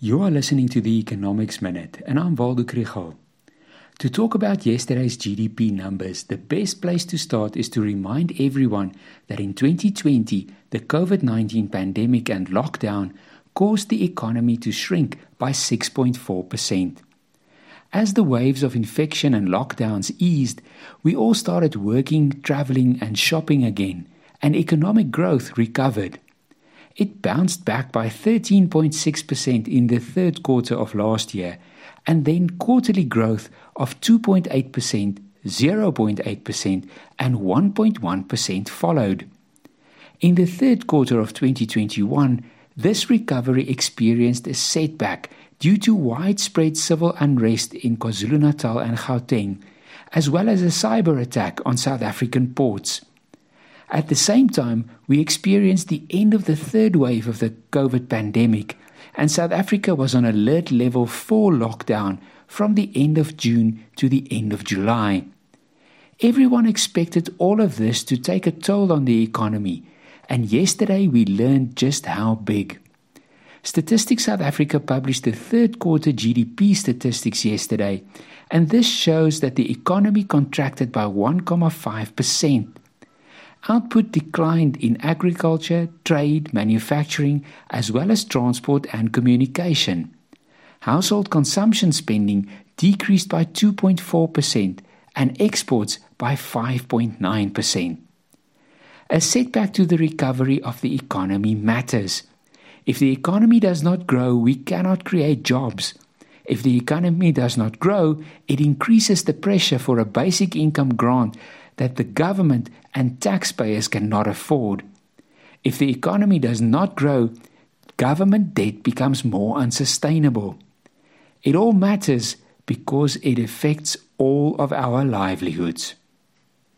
You are listening to the Economics Minute, and I'm Waldo Krugell. To talk about yesterday's GDP numbers, the best place to start is to remind everyone that in 2020, the COVID 19 pandemic and lockdown caused the economy to shrink by 6.4%. As the waves of infection and lockdowns eased, we all started working, traveling, and shopping again, and economic growth recovered it bounced back by 13.6% in the third quarter of last year, and then quarterly growth of 2.8%, 0.8%, and 1.1% followed. In the third quarter of 2021, this recovery experienced a setback due to widespread civil unrest in KwaZulu-Natal and Gauteng, as well as a cyber attack on South African ports. At the same time, we experienced the end of the third wave of the COVID pandemic, and South Africa was on alert level 4 lockdown from the end of June to the end of July. Everyone expected all of this to take a toll on the economy, and yesterday we learned just how big. Statistics South Africa published the third quarter GDP statistics yesterday, and this shows that the economy contracted by 1.5%. Output declined in agriculture, trade, manufacturing, as well as transport and communication. Household consumption spending decreased by 2.4% and exports by 5.9%. A setback to the recovery of the economy matters. If the economy does not grow, we cannot create jobs. If the economy does not grow, it increases the pressure for a basic income grant that the government and taxpayers cannot afford. If the economy does not grow, government debt becomes more unsustainable. It all matters because it affects all of our livelihoods.